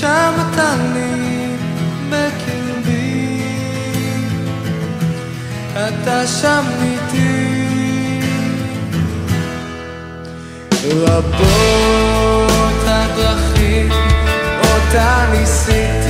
שם אתה לי בקרבי. אתה שם איתי. רבות הדרכים אותה ניסיתי,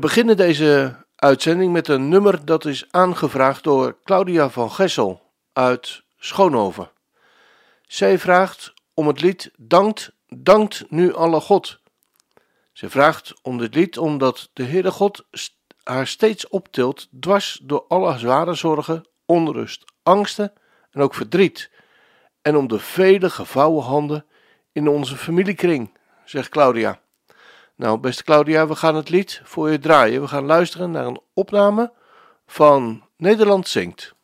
beginnen deze uitzending met een nummer dat is aangevraagd door Claudia van Gessel uit Schoonhoven. Zij vraagt om het lied Dankt, dankt nu alle God. Ze vraagt om dit lied omdat de Heere God haar steeds optilt dwars door alle zware zorgen, onrust, angsten en ook verdriet. En om de vele gevouwen handen in onze familiekring, zegt Claudia. Nou, beste Claudia, we gaan het lied voor je draaien. We gaan luisteren naar een opname van Nederland Zingt.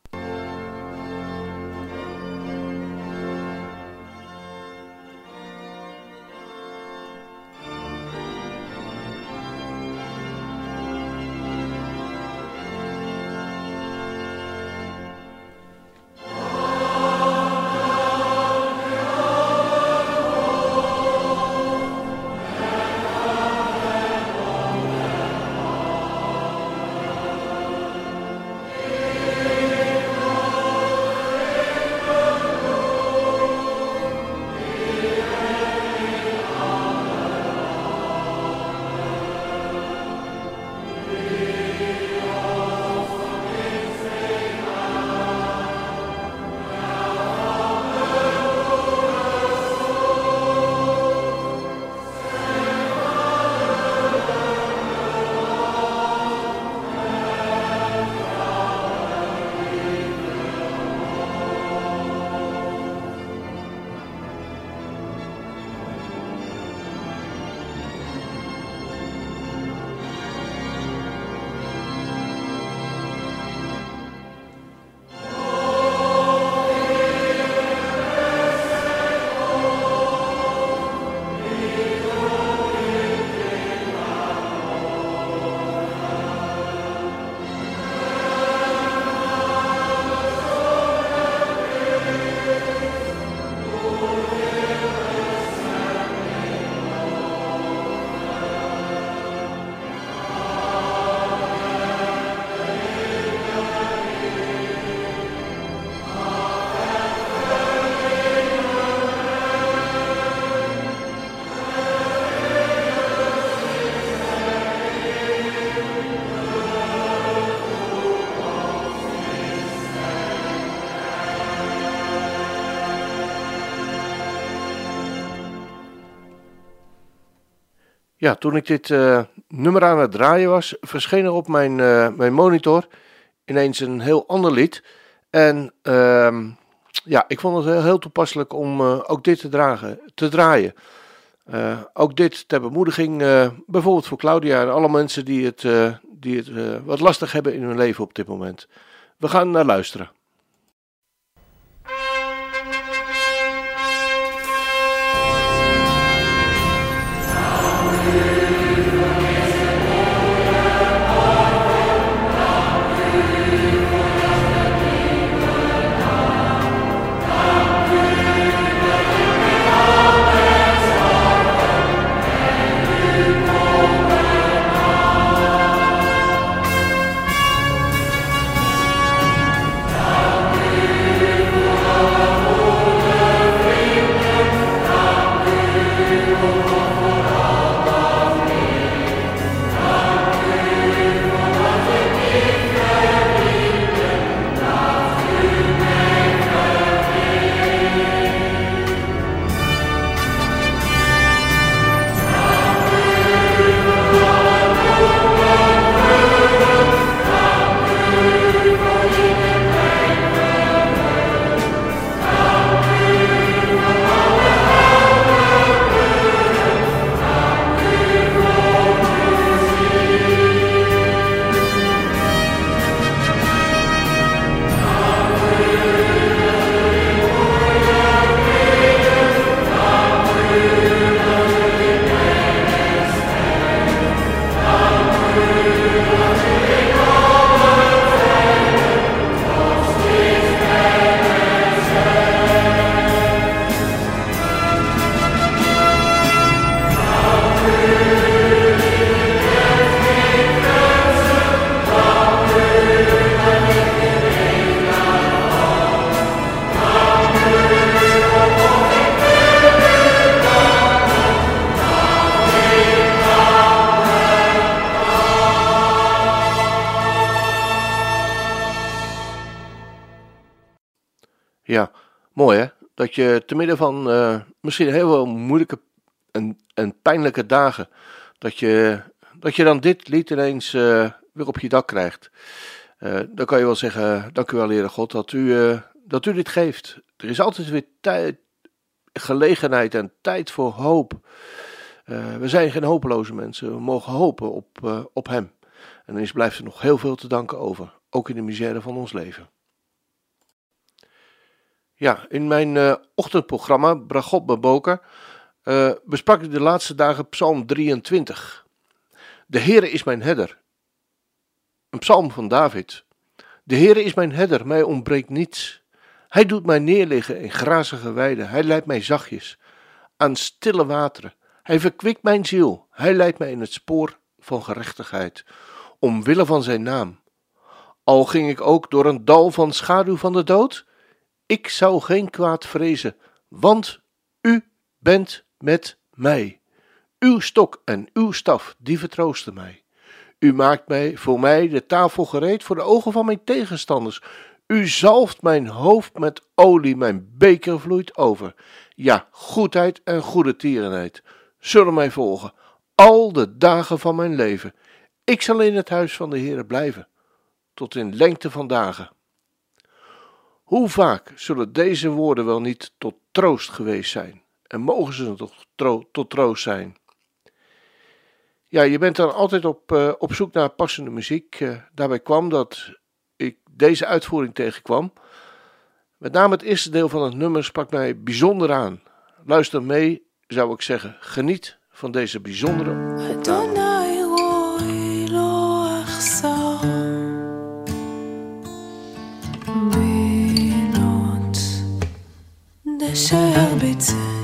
Ja, toen ik dit uh, nummer aan het draaien was, verscheen er op mijn, uh, mijn monitor ineens een heel ander lied. En uh, ja, ik vond het heel, heel toepasselijk om uh, ook dit te, dragen, te draaien. ook dit ter bemoediging, bijvoorbeeld voor Claudia en alle mensen die het, die het wat lastig hebben in hun leven op dit moment. We gaan naar luisteren. Dat je te midden van uh, misschien heel veel moeilijke en, pijnlijke dagen, dat je, dat je dan dit lied ineens uh, weer op je dak krijgt. Uh, dan kan je wel zeggen, dank u wel Heere God dat u, dat u dit geeft. Er is altijd weer tijd, gelegenheid en tijd voor hoop. we zijn geen hopeloze mensen, we mogen hopen op, op Hem. En dan is, blijft er nog heel veel te danken over, ook in de misère van ons leven. Ja, in mijn uh, ochtendprogramma Bragot Beboka uh, besprak ik de laatste dagen Psalm 23. De Heere is mijn herder. Een psalm van David. De Heere is mijn herder, mij ontbreekt niets. Hij doet mij neerliggen in grazige weiden. Hij leidt mij zachtjes aan stille wateren. Hij verkwikt mijn ziel. Hij leidt mij in het spoor van gerechtigheid, omwille van zijn naam. Al ging ik ook door een dal van schaduw van de dood, ik zou geen kwaad vrezen, want u bent met mij. Uw stok en uw staf, die vertroosten mij. U maakt mij voor mij de tafel gereed voor de ogen van mijn tegenstanders. U zalft mijn hoofd met olie, mijn beker vloeit over. Ja, goedheid en goede tierenheid zullen mij volgen, al de dagen van mijn leven. Ik zal in het huis van de Heere blijven, tot in lengte van dagen. Hoe vaak zullen deze woorden wel niet tot troost geweest zijn? En mogen ze tot, tot troost zijn? Ja, je bent dan altijd op, uh, op zoek naar passende muziek. Uh, daarbij kwam dat ik deze uitvoering tegenkwam. Met name het eerste deel van het nummer sprak mij bijzonder aan. Luister mee zou ik zeggen, geniet van deze bijzondere שהרביצה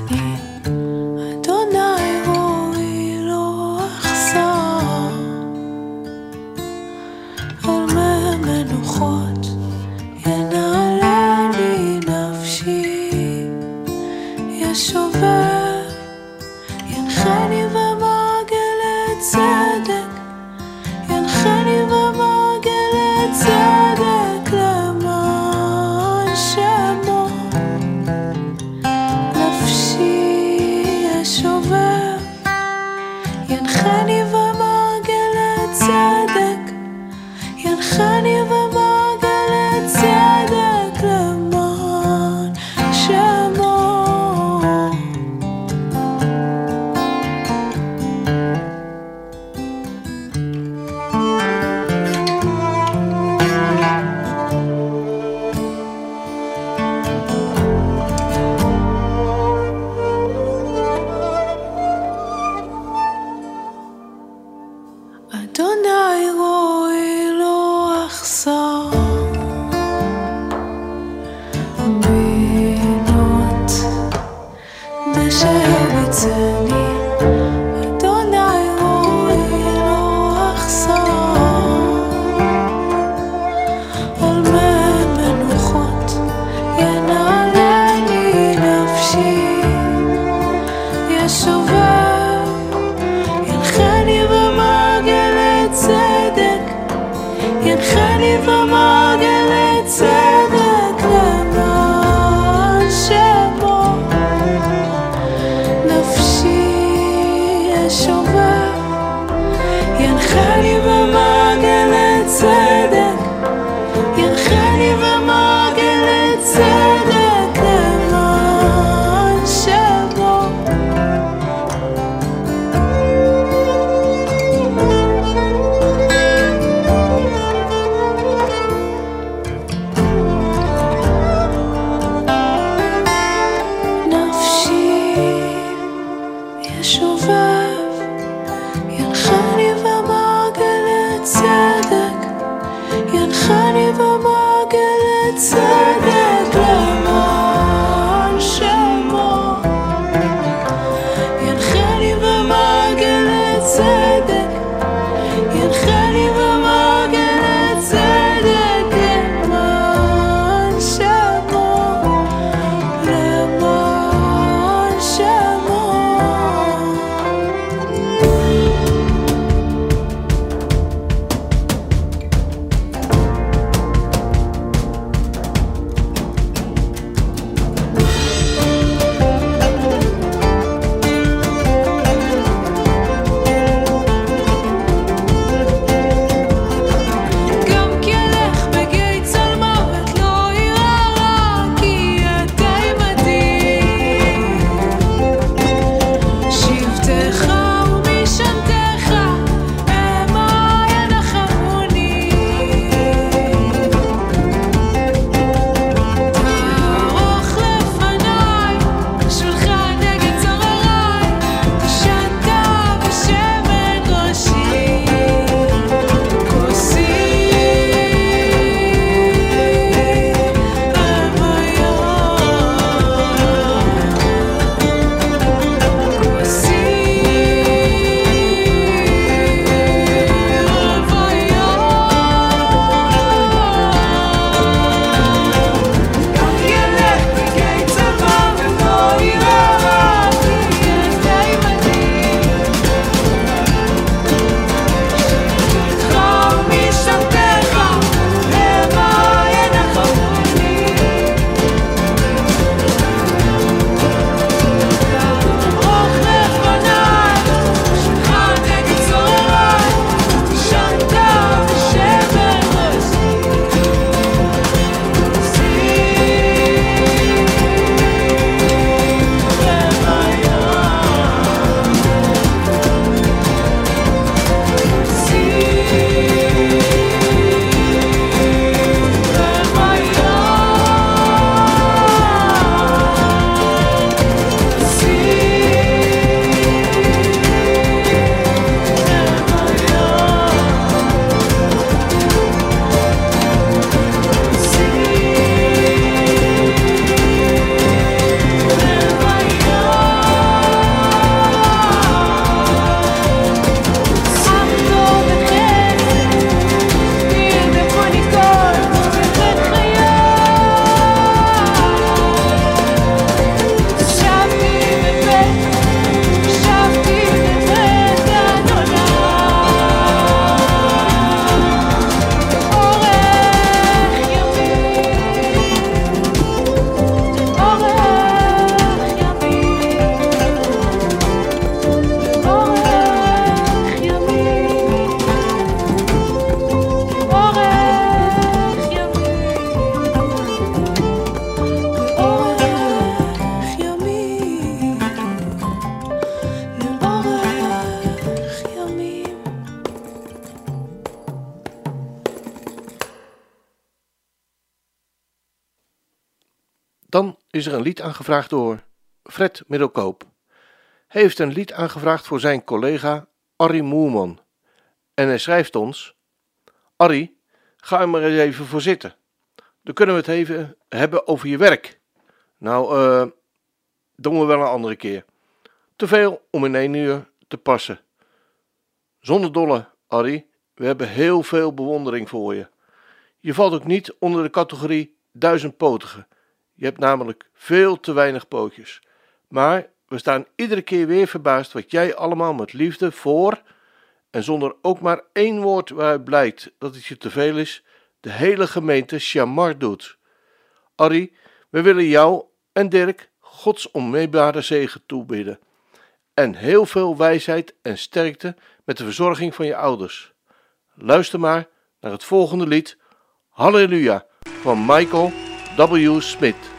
是一辈子你 Dan is er een lied aangevraagd door Fred Middelkoop. Hij heeft een lied aangevraagd voor zijn collega Arrie Moerman. En hij schrijft ons: Arrie, ga er maar eens even voor zitten. Dan kunnen we het even hebben over je werk. Nou, eh, doen we wel een andere keer. Te veel om in één uur te passen. Zonder dolle, Arrie, we hebben heel veel bewondering voor je. Je valt ook niet onder de categorie duizendpotige. Je hebt namelijk veel te weinig pootjes. Maar we staan iedere keer weer verbaasd wat jij allemaal met liefde voor en zonder ook maar één woord waaruit blijkt dat het je te veel is, de hele gemeente Chamar doet. Arrie, we willen jou en Dirk Gods onmeebare zegen toebidden. En heel veel wijsheid en sterkte met de verzorging van je ouders. Luister maar naar het volgende lied, Halleluja, van Michael W. Smith.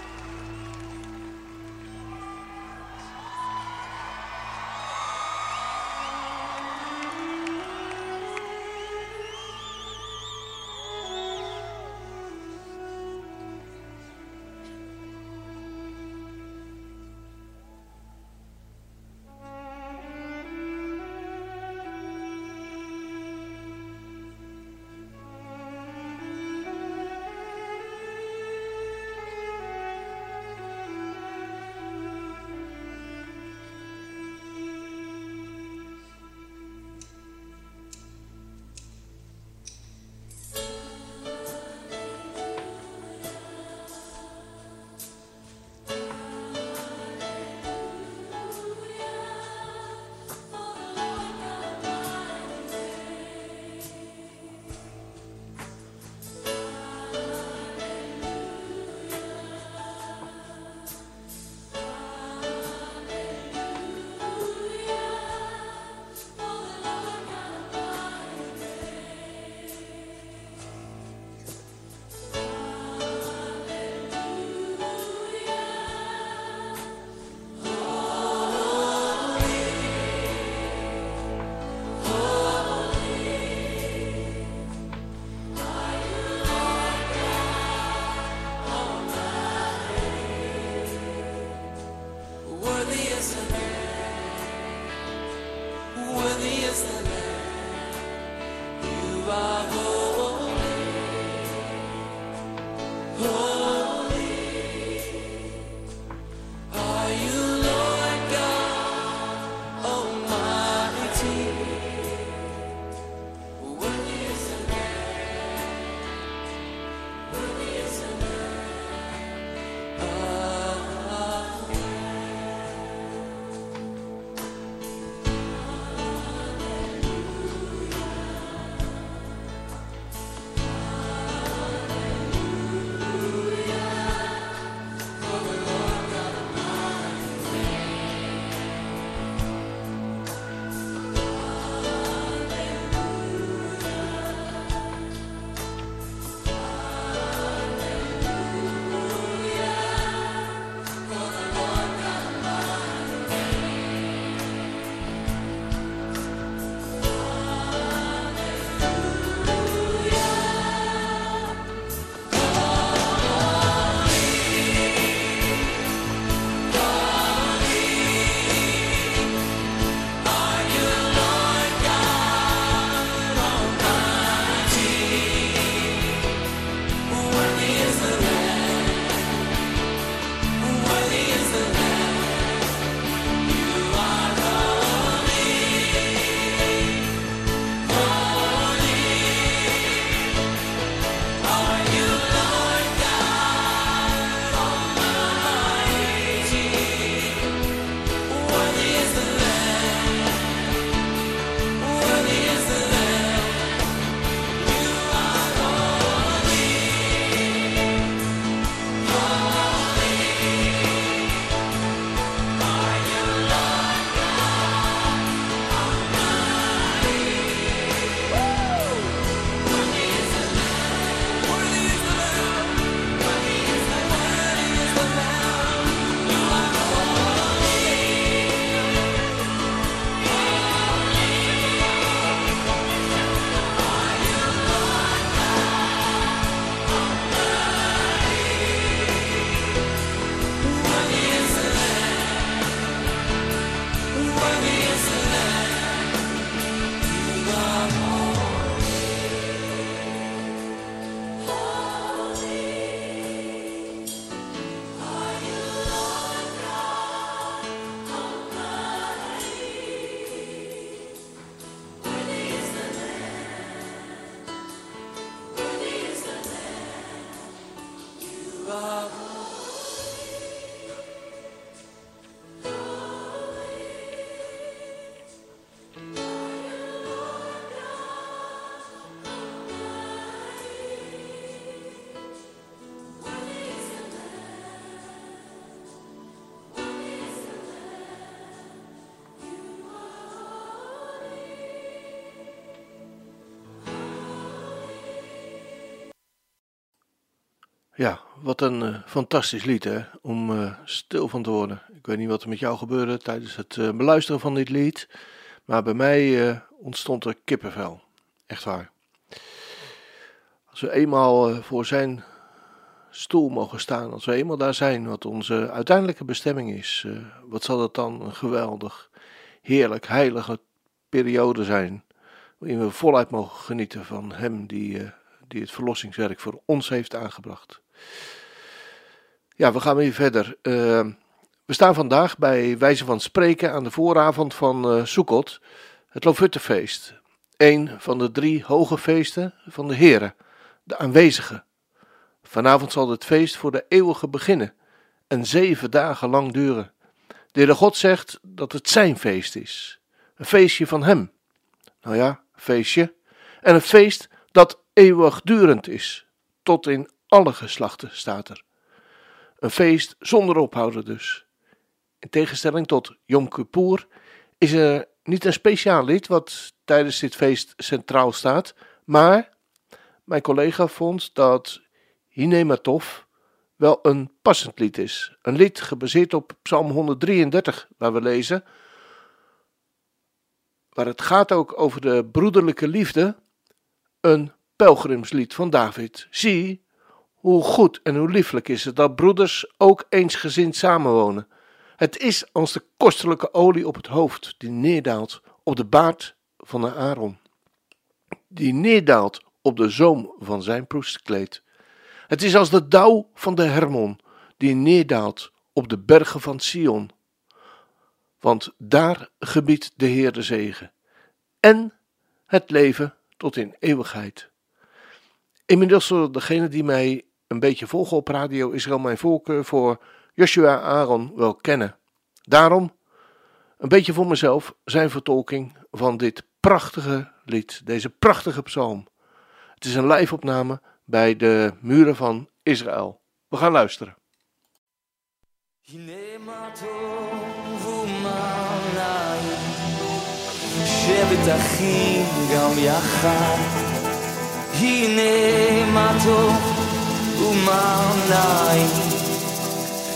Ja, wat een eh, fantastisch lied hè, om eh, stil van te worden. Ik weet niet wat er met jou gebeurde tijdens het eh, beluisteren van dit lied, maar bij mij ontstond er kippenvel. Echt waar. Als we eenmaal voor zijn stoel mogen staan, als we eenmaal daar zijn, wat onze uiteindelijke bestemming is, wat zal dat dan een geweldig, heerlijk, heilige periode zijn, waarin we voluit mogen genieten van Hem die, die het verlossingswerk voor ons heeft aangebracht. Ja, we gaan weer verder. Eh, we staan vandaag bij wijze van spreken aan de vooravond van Sukkot, het Lofuttefeest. Een van de drie hoge feesten van de Here, de aanwezige. Vanavond zal het feest voor de eeuwige beginnen en zeven dagen lang duren. De Heere God zegt dat het zijn feest is. Een feestje van Hem. Nou ja, feestje. En een feest dat eeuwigdurend is. Tot in alle geslachten staat er. Een feest zonder ophouden dus. In tegenstelling tot Yom Kippur is er niet een speciaal lied wat tijdens dit feest centraal staat, maar mijn collega vond dat Hinematov wel een passend lied is. Een lied gebaseerd op Psalm 133, waar we lezen, waar het gaat ook over de broederlijke liefde, een pelgrimslied van David. Zie hoe goed en hoe lieflijk is het dat broeders ook eensgezind samenwonen. Het is als de kostelijke olie op het hoofd die neerdaalt op de baard van de Aaron, die neerdaalt op de zoom van zijn proestkleed. Het is als de dauw van de Hermon die neerdaalt op de bergen van Sion. Want daar gebiedt de Heer de zegen en het leven tot in eeuwigheid. Inmiddels zullen degenen die mij een beetje volgen op Radio Israël mijn voorkeur voor Joshua Aaron wel kennen. Daarom, een beetje voor mezelf, zijn vertolking van dit prachtige lied, deze prachtige psalm. Het is een live-opname bij de muren van Israël. We gaan luisteren. הנה מה טוב ומה נעים, שבת אחים גם יחד. הנה מה טוב ומה נעים,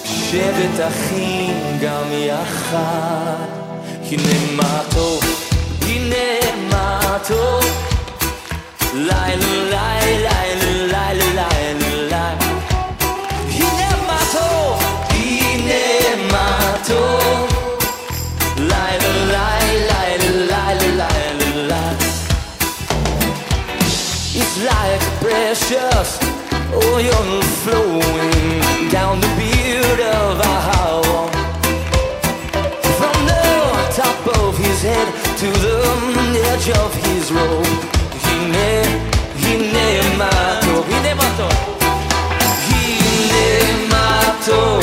שבת אחים גם יחד. הנה מה טוב, הנה מה טוב, לילה לילה of his robe. Hine, hine mato, hine mato. הנה מה טוב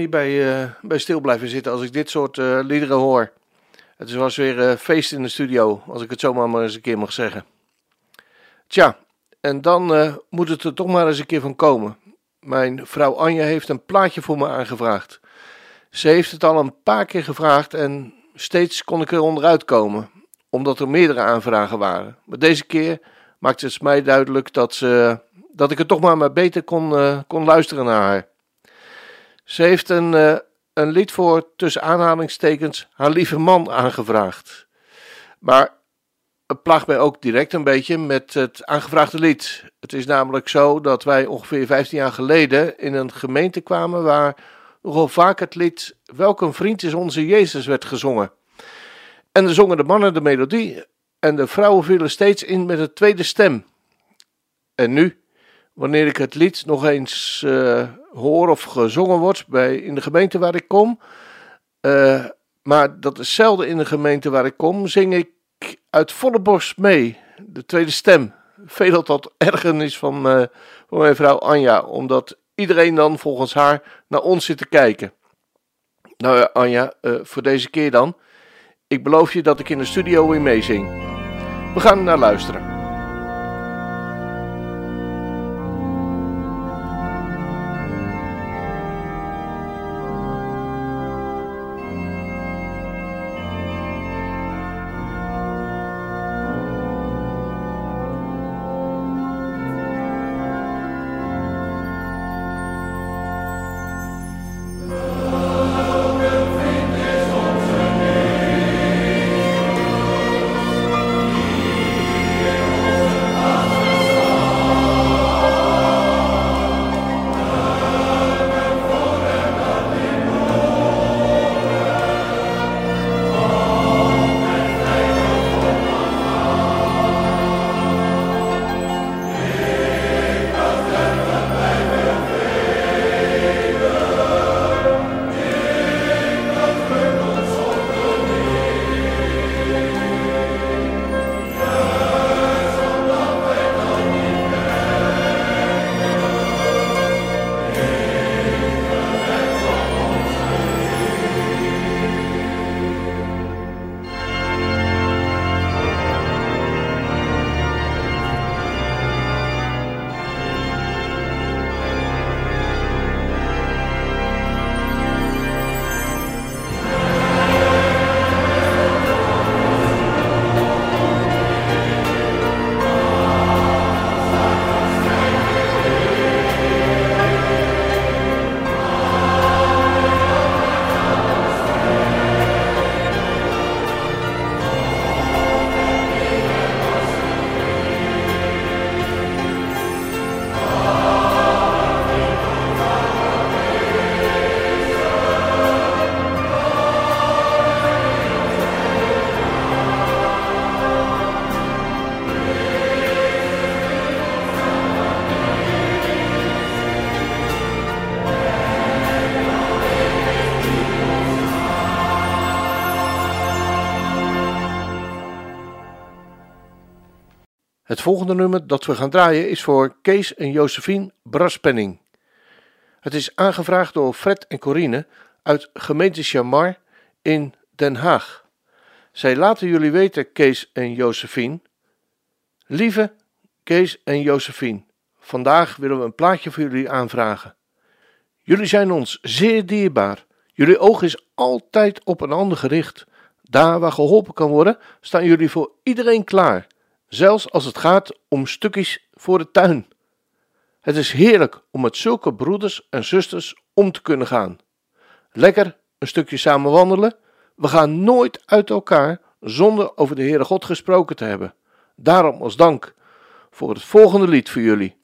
niet bij, eh, bij stil blijven zitten als ik dit soort eh, liederen hoor. Het was weer eh, feest in de studio, als ik het zomaar maar eens een keer mag zeggen. Tja, en dan moet het er toch maar eens een keer van komen. Mijn vrouw Anja heeft een plaatje voor me aangevraagd. Ze heeft het al een paar keer gevraagd en steeds kon ik er onderuit komen, omdat er meerdere aanvragen waren. Maar deze keer maakte het mij duidelijk dat, ze, dat ik er toch maar, maar beter kon, kon luisteren naar haar. Ze heeft een, eh, een lied voor tussen aanhalingstekens haar lieve man aangevraagd. Maar het plaagt mij ook direct een beetje met het aangevraagde lied. Het is namelijk zo dat wij ongeveer 15 jaar geleden in een gemeente kwamen waar nogal vaak het lied Welk een vriend is onze Jezus werd gezongen. En dan zongen de mannen de melodie en de vrouwen vielen steeds in met een tweede stem. En nu, wanneer ik het lied nog eens eh, hoor of gezongen wordt bij, in de gemeente waar ik kom, eh, maar dat is zelden in de gemeente waar ik kom, zing ik uit volle borst mee, de tweede stem. Veelal tot ergernis van, eh, van mijn vrouw Anja, omdat iedereen dan volgens haar naar ons zit te kijken. Nou ja, Anja, eh, voor deze keer dan. Ik beloof je dat ik in de studio weer meezing. We gaan naar luisteren. Het volgende nummer dat we gaan draaien is voor Kees en Josephine Braspenning. Het is aangevraagd door Fred en Corine uit gemeente Chamar in Den Haag. Zij laten jullie weten, Kees en Josephine. Lieve Kees en Josephine, vandaag willen we een plaatje voor jullie aanvragen. Jullie zijn ons zeer dierbaar. Jullie oog is altijd op een ander gericht. Daar waar geholpen kan worden, staan jullie voor iedereen klaar zelfs als het gaat om stukjes voor de tuin. Het is heerlijk om met zulke broeders en zusters om te kunnen gaan. Lekker een stukje samen wandelen. We gaan nooit uit elkaar zonder over de Heere God gesproken te hebben. Daarom als dank voor het volgende lied voor jullie.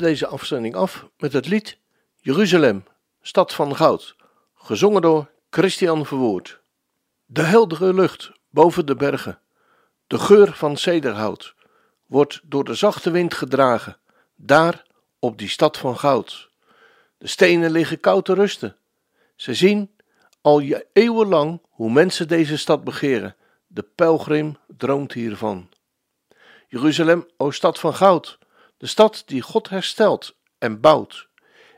Deze afzending af met het lied Jeruzalem, stad van goud, gezongen door Christian Verwoerd. De heldere lucht boven de bergen, de geur van cederhout, wordt door de zachte wind gedragen, daar op die stad van goud. De stenen liggen koud te rusten. Ze zien al je eeuwenlang hoe mensen deze stad begeren. De pelgrim droomt hiervan. Jeruzalem, o stad van goud, de stad die God herstelt en bouwt.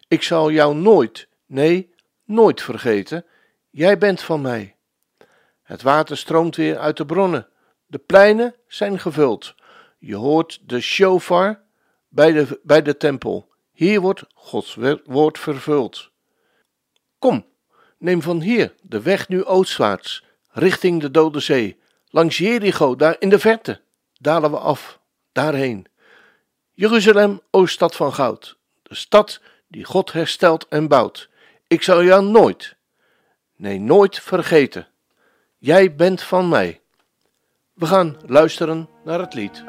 Ik zal jou nooit, nee, nooit vergeten. Jij bent van mij. Het water stroomt weer uit de bronnen. De pleinen zijn gevuld. Je hoort de shofar bij de, bij de tempel. Hier wordt Gods woord vervuld. Kom, neem van hier de weg nu oostwaarts, richting de Dode Zee. Langs Jericho, daar in de verte, dalen we af, daarheen. Jeruzalem, o stad van goud, de stad die God herstelt en bouwt. Ik zal jou nooit, nee nooit vergeten. Jij bent van mij. We gaan luisteren naar het lied.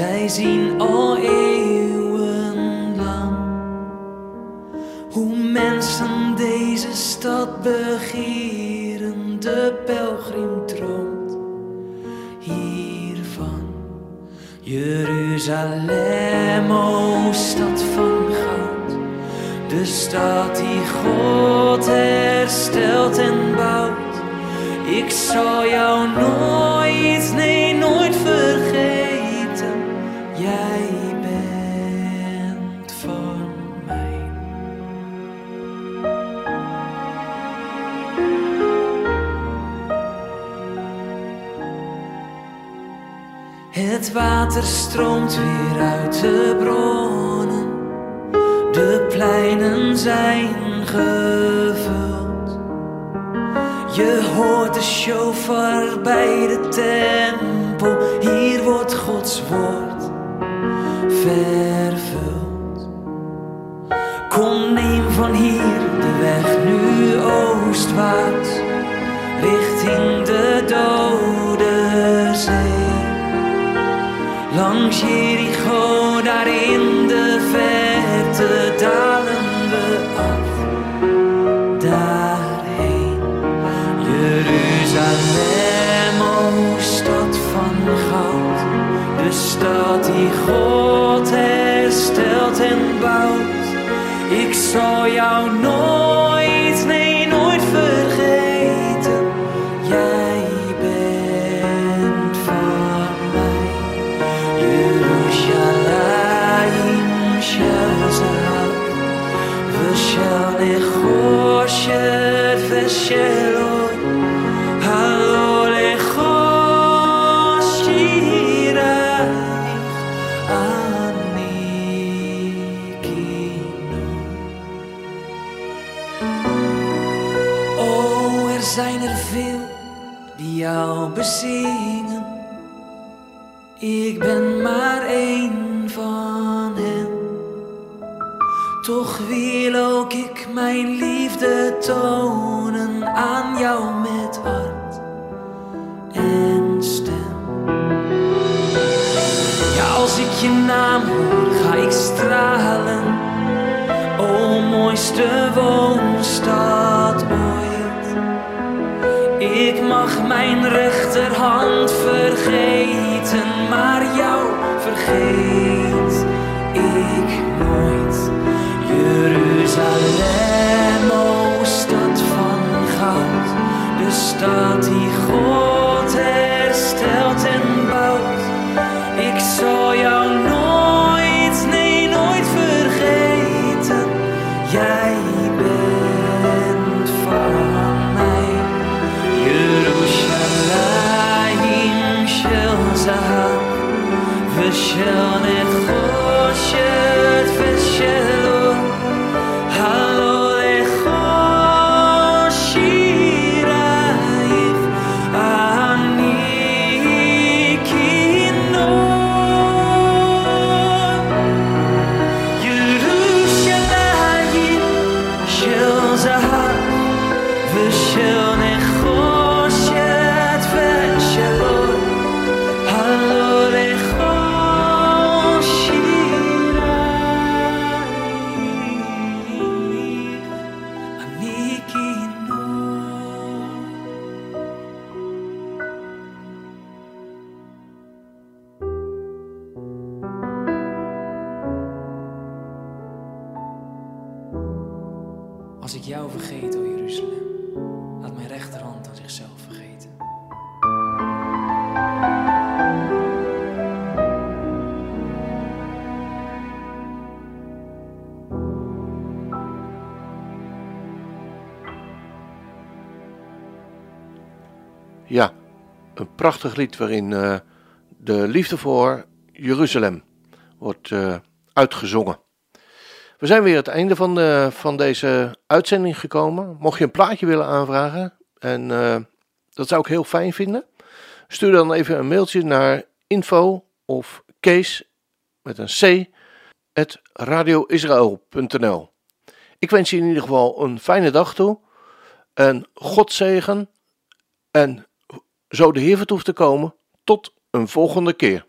Zij zien al eeuwenlang hoe mensen deze stad begeren, de pelgrim droomt hiervan. Jeruzalem, o stad van goud, de stad die God herstelt en bouwt. Ik zal jou nooit, nee, Het water stroomt weer uit de bronnen. De pleinen zijn gevuld. Je hoort de shofar bij de tempel. Hier wordt Gods woord vervuld. Kom, neem van hier de weg nu oostwaarts. Richting de dode Langs Jericho, daar in de verte dalen we af. Daarheen, Jeruzalem, o stad van goud. De stad die God herstelt en bouwt. Ik zal jou nooit, Toch wil ook ik mijn liefde tonen naam ga ik stralen. O mooiste woonstad ooit. Ik mag mijn rechterhand vergeten, maar jou vergeet ik nooit. Jeruzalem, o stad van goud, de stad die God prachtig lied waarin eh, de liefde voor Jeruzalem wordt eh, uitgezongen. We zijn weer aan het einde van, van deze uitzending gekomen. Mocht je een plaatje willen aanvragen, en eh, dat zou ik heel fijn vinden, stuur dan even een mailtje naar info of kees met een c at radioisrael.nl. Ik wens je in ieder geval een fijne dag toe, en God zegen en zo de Heer vertoeft te komen, tot een volgende keer.